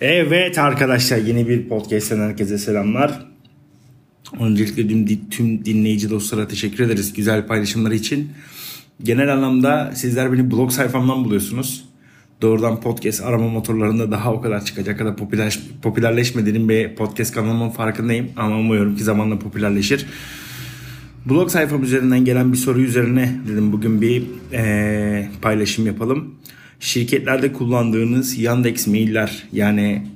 Evet arkadaşlar yeni bir podcast'ten herkese selamlar. Öncelikle tüm, tüm dinleyici dostlara teşekkür ederiz güzel paylaşımları için. Genel anlamda sizler beni blog sayfamdan buluyorsunuz. Doğrudan podcast arama motorlarında daha o kadar çıkacak kadar popüler, popülerleşmediğinin bir podcast kanalımın farkındayım. Ama umuyorum ki zamanla popülerleşir. Blog sayfam üzerinden gelen bir soru üzerine dedim bugün bir ee, paylaşım yapalım şirketlerde kullandığınız Yandex mailler yani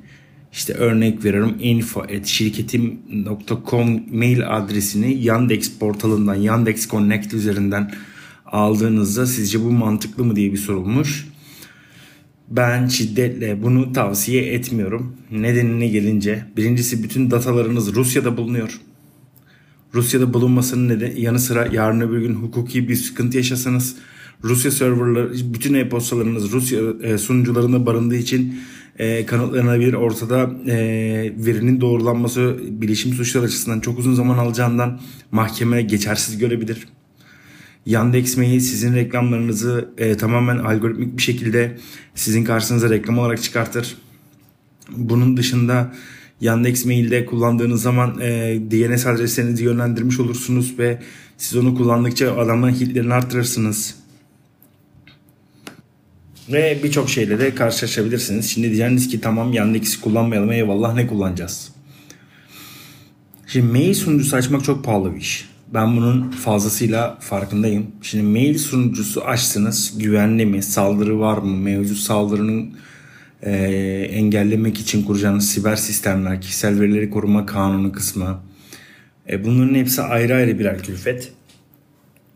işte örnek veriyorum info at şirketim.com mail adresini Yandex portalından Yandex Connect üzerinden aldığınızda sizce bu mantıklı mı diye bir sorulmuş. Ben şiddetle bunu tavsiye etmiyorum. Nedenine gelince birincisi bütün datalarınız Rusya'da bulunuyor. Rusya'da bulunmasının nedeni yanı sıra yarın öbür gün hukuki bir sıkıntı yaşasanız Rusya serverları, bütün e-postalarınız Rusya e, sunucularında barındığı için e, kanıtlanabilir. Ortada e, verinin doğrulanması bilişim suçları açısından çok uzun zaman alacağından mahkeme geçersiz görebilir. Yandex Mail sizin reklamlarınızı e, tamamen algoritmik bir şekilde sizin karşınıza reklam olarak çıkartır. Bunun dışında Yandex Mail'de kullandığınız zaman e, DNS adreslerinizi yönlendirmiş olursunuz ve siz onu kullandıkça adamların hitlerini arttırırsınız. Ve birçok şeyle de karşılaşabilirsiniz. Şimdi diyeceksiniz ki tamam Yandex'i kullanmayalım eyvallah ne kullanacağız? Şimdi mail sunucusu açmak çok pahalı bir iş. Ben bunun fazlasıyla farkındayım. Şimdi mail sunucusu açtınız. Güvenli mi? Saldırı var mı? Mevcut saldırının e, engellemek için kuracağınız siber sistemler, kişisel verileri koruma kanunu kısmı. E, bunların hepsi ayrı ayrı birer külfet.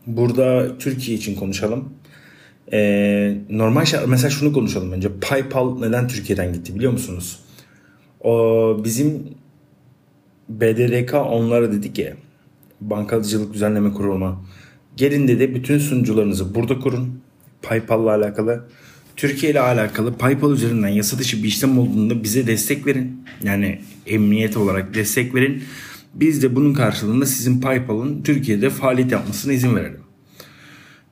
Burada Türkiye için konuşalım. Ee, normal şey, mesela şunu konuşalım önce. PayPal neden Türkiye'den gitti biliyor musunuz? O bizim BDDK onlara dedi ki bankacılık düzenleme kurulma gelin dedi bütün sunucularınızı burada kurun. PayPal'la alakalı. Türkiye ile alakalı PayPal üzerinden yasa dışı bir işlem olduğunda bize destek verin. Yani emniyet olarak destek verin. Biz de bunun karşılığında sizin PayPal'ın Türkiye'de faaliyet yapmasına izin verelim.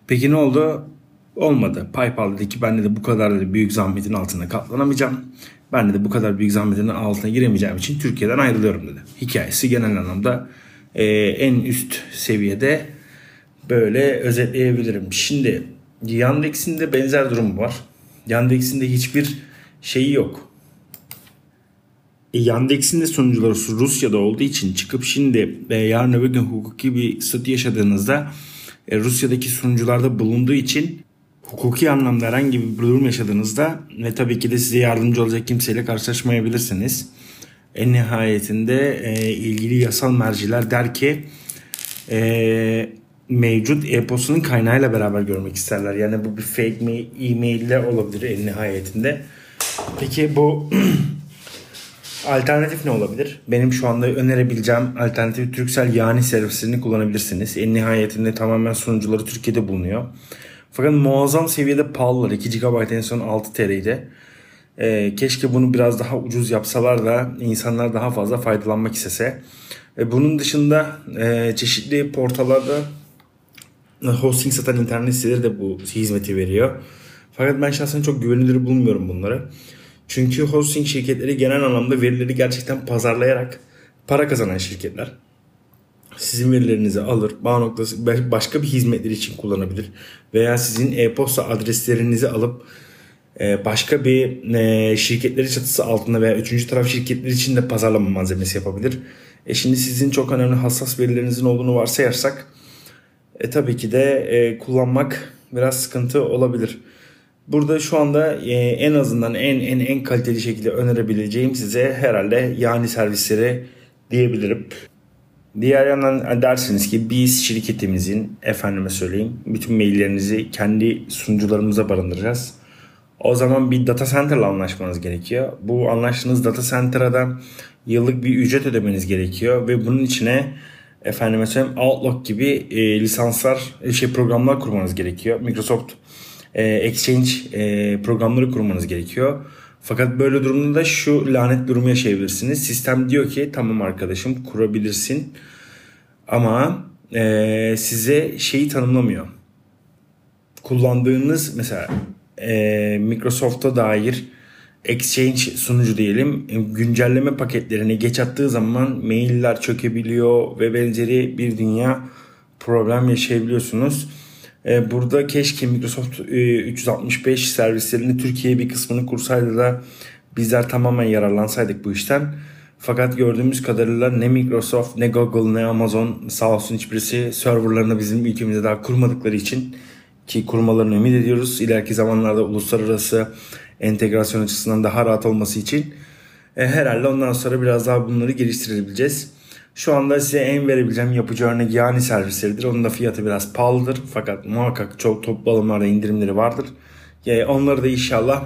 Peki ne oldu? Olmadı. PayPal dedi ki ben de bu kadar dedi, büyük zahmetin altına katlanamayacağım. Ben de bu kadar büyük zahmetin altına giremeyeceğim için Türkiye'den ayrılıyorum dedi. Hikayesi genel anlamda e, en üst seviyede böyle özetleyebilirim. Şimdi Yandex'in de benzer durum var. Yandex'in de hiçbir şeyi yok. E, Yandex'in de sunucuları Rusya'da olduğu için çıkıp şimdi e, yarın öbür gün hukuki bir statü yaşadığınızda e, Rusya'daki sunucularda bulunduğu için hukuki anlamda herhangi bir durum yaşadığınızda ve tabii ki de size yardımcı olacak kimseyle karşılaşmayabilirsiniz. En nihayetinde e, ilgili yasal merciler der ki e, mevcut e-postanın kaynağıyla beraber görmek isterler. Yani bu bir fake e-mail ile olabilir en nihayetinde. Peki bu alternatif ne olabilir? Benim şu anda önerebileceğim alternatif Türksel yani servisini kullanabilirsiniz. En nihayetinde tamamen sunucuları Türkiye'de bulunuyor. Fakat muazzam seviyede pahalılar. 2 GB en son 6 TL'ydi. E, keşke bunu biraz daha ucuz yapsalar da insanlar daha fazla faydalanmak istese. E, bunun dışında e, çeşitli portallarda hosting satan internet siteleri de bu hizmeti veriyor. Fakat ben şahsen çok güvenilir bulmuyorum bunları. Çünkü hosting şirketleri genel anlamda verileri gerçekten pazarlayarak para kazanan şirketler sizin verilerinizi alır, bağ noktası başka bir hizmetler için kullanabilir veya sizin e-posta adreslerinizi alıp e, başka bir e, şirketleri çatısı altında veya üçüncü taraf şirketler için de pazarlama malzemesi yapabilir. E şimdi sizin çok önemli hassas verilerinizin olduğunu varsayarsak e, tabii ki de e, kullanmak biraz sıkıntı olabilir. Burada şu anda e, en azından en en en kaliteli şekilde önerebileceğim size herhalde yani servisleri diyebilirim. Diğer yandan dersiniz ki biz şirketimizin efendime söyleyeyim bütün maillerinizi kendi sunucularımıza barındıracağız. O zaman bir data center ile anlaşmanız gerekiyor. Bu anlaştığınız data center'a da yıllık bir ücret ödemeniz gerekiyor ve bunun içine efendime söyleyeyim Outlook gibi e, lisanslar, e, şey programlar kurmanız gerekiyor. Microsoft e, Exchange e, programları kurmanız gerekiyor. Fakat böyle durumda da şu lanet durumu yaşayabilirsiniz. Sistem diyor ki tamam arkadaşım kurabilirsin ama e, size şeyi tanımlamıyor. Kullandığınız mesela e, Microsoft'a dair exchange sunucu diyelim güncelleme paketlerini geç attığı zaman mailler çökebiliyor ve benzeri bir dünya problem yaşayabiliyorsunuz. E, burada keşke Microsoft 365 e, servislerini Türkiye bir kısmını kursaydı da bizler tamamen yararlansaydık bu işten. Fakat gördüğümüz kadarıyla ne Microsoft ne Google ne Amazon sağ olsun hiçbirisi serverlarını bizim ülkemizde daha kurmadıkları için ki kurmalarını ümit ediyoruz. İleriki zamanlarda uluslararası entegrasyon açısından daha rahat olması için e, herhalde ondan sonra biraz daha bunları geliştirebileceğiz. Şu anda size en verebileceğim yapıcı örnek yani servisleridir. Onun da fiyatı biraz pahalıdır. Fakat muhakkak çok toplu alımlarda indirimleri vardır. Onları da inşallah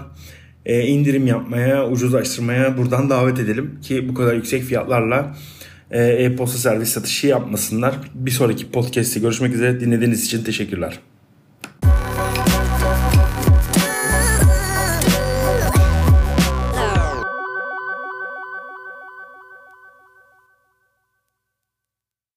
e, indirim yapmaya, ucuzlaştırmaya buradan davet edelim. Ki bu kadar yüksek fiyatlarla e, e-posta servis satışı yapmasınlar. Bir sonraki podcast'te görüşmek üzere. Dinlediğiniz için teşekkürler.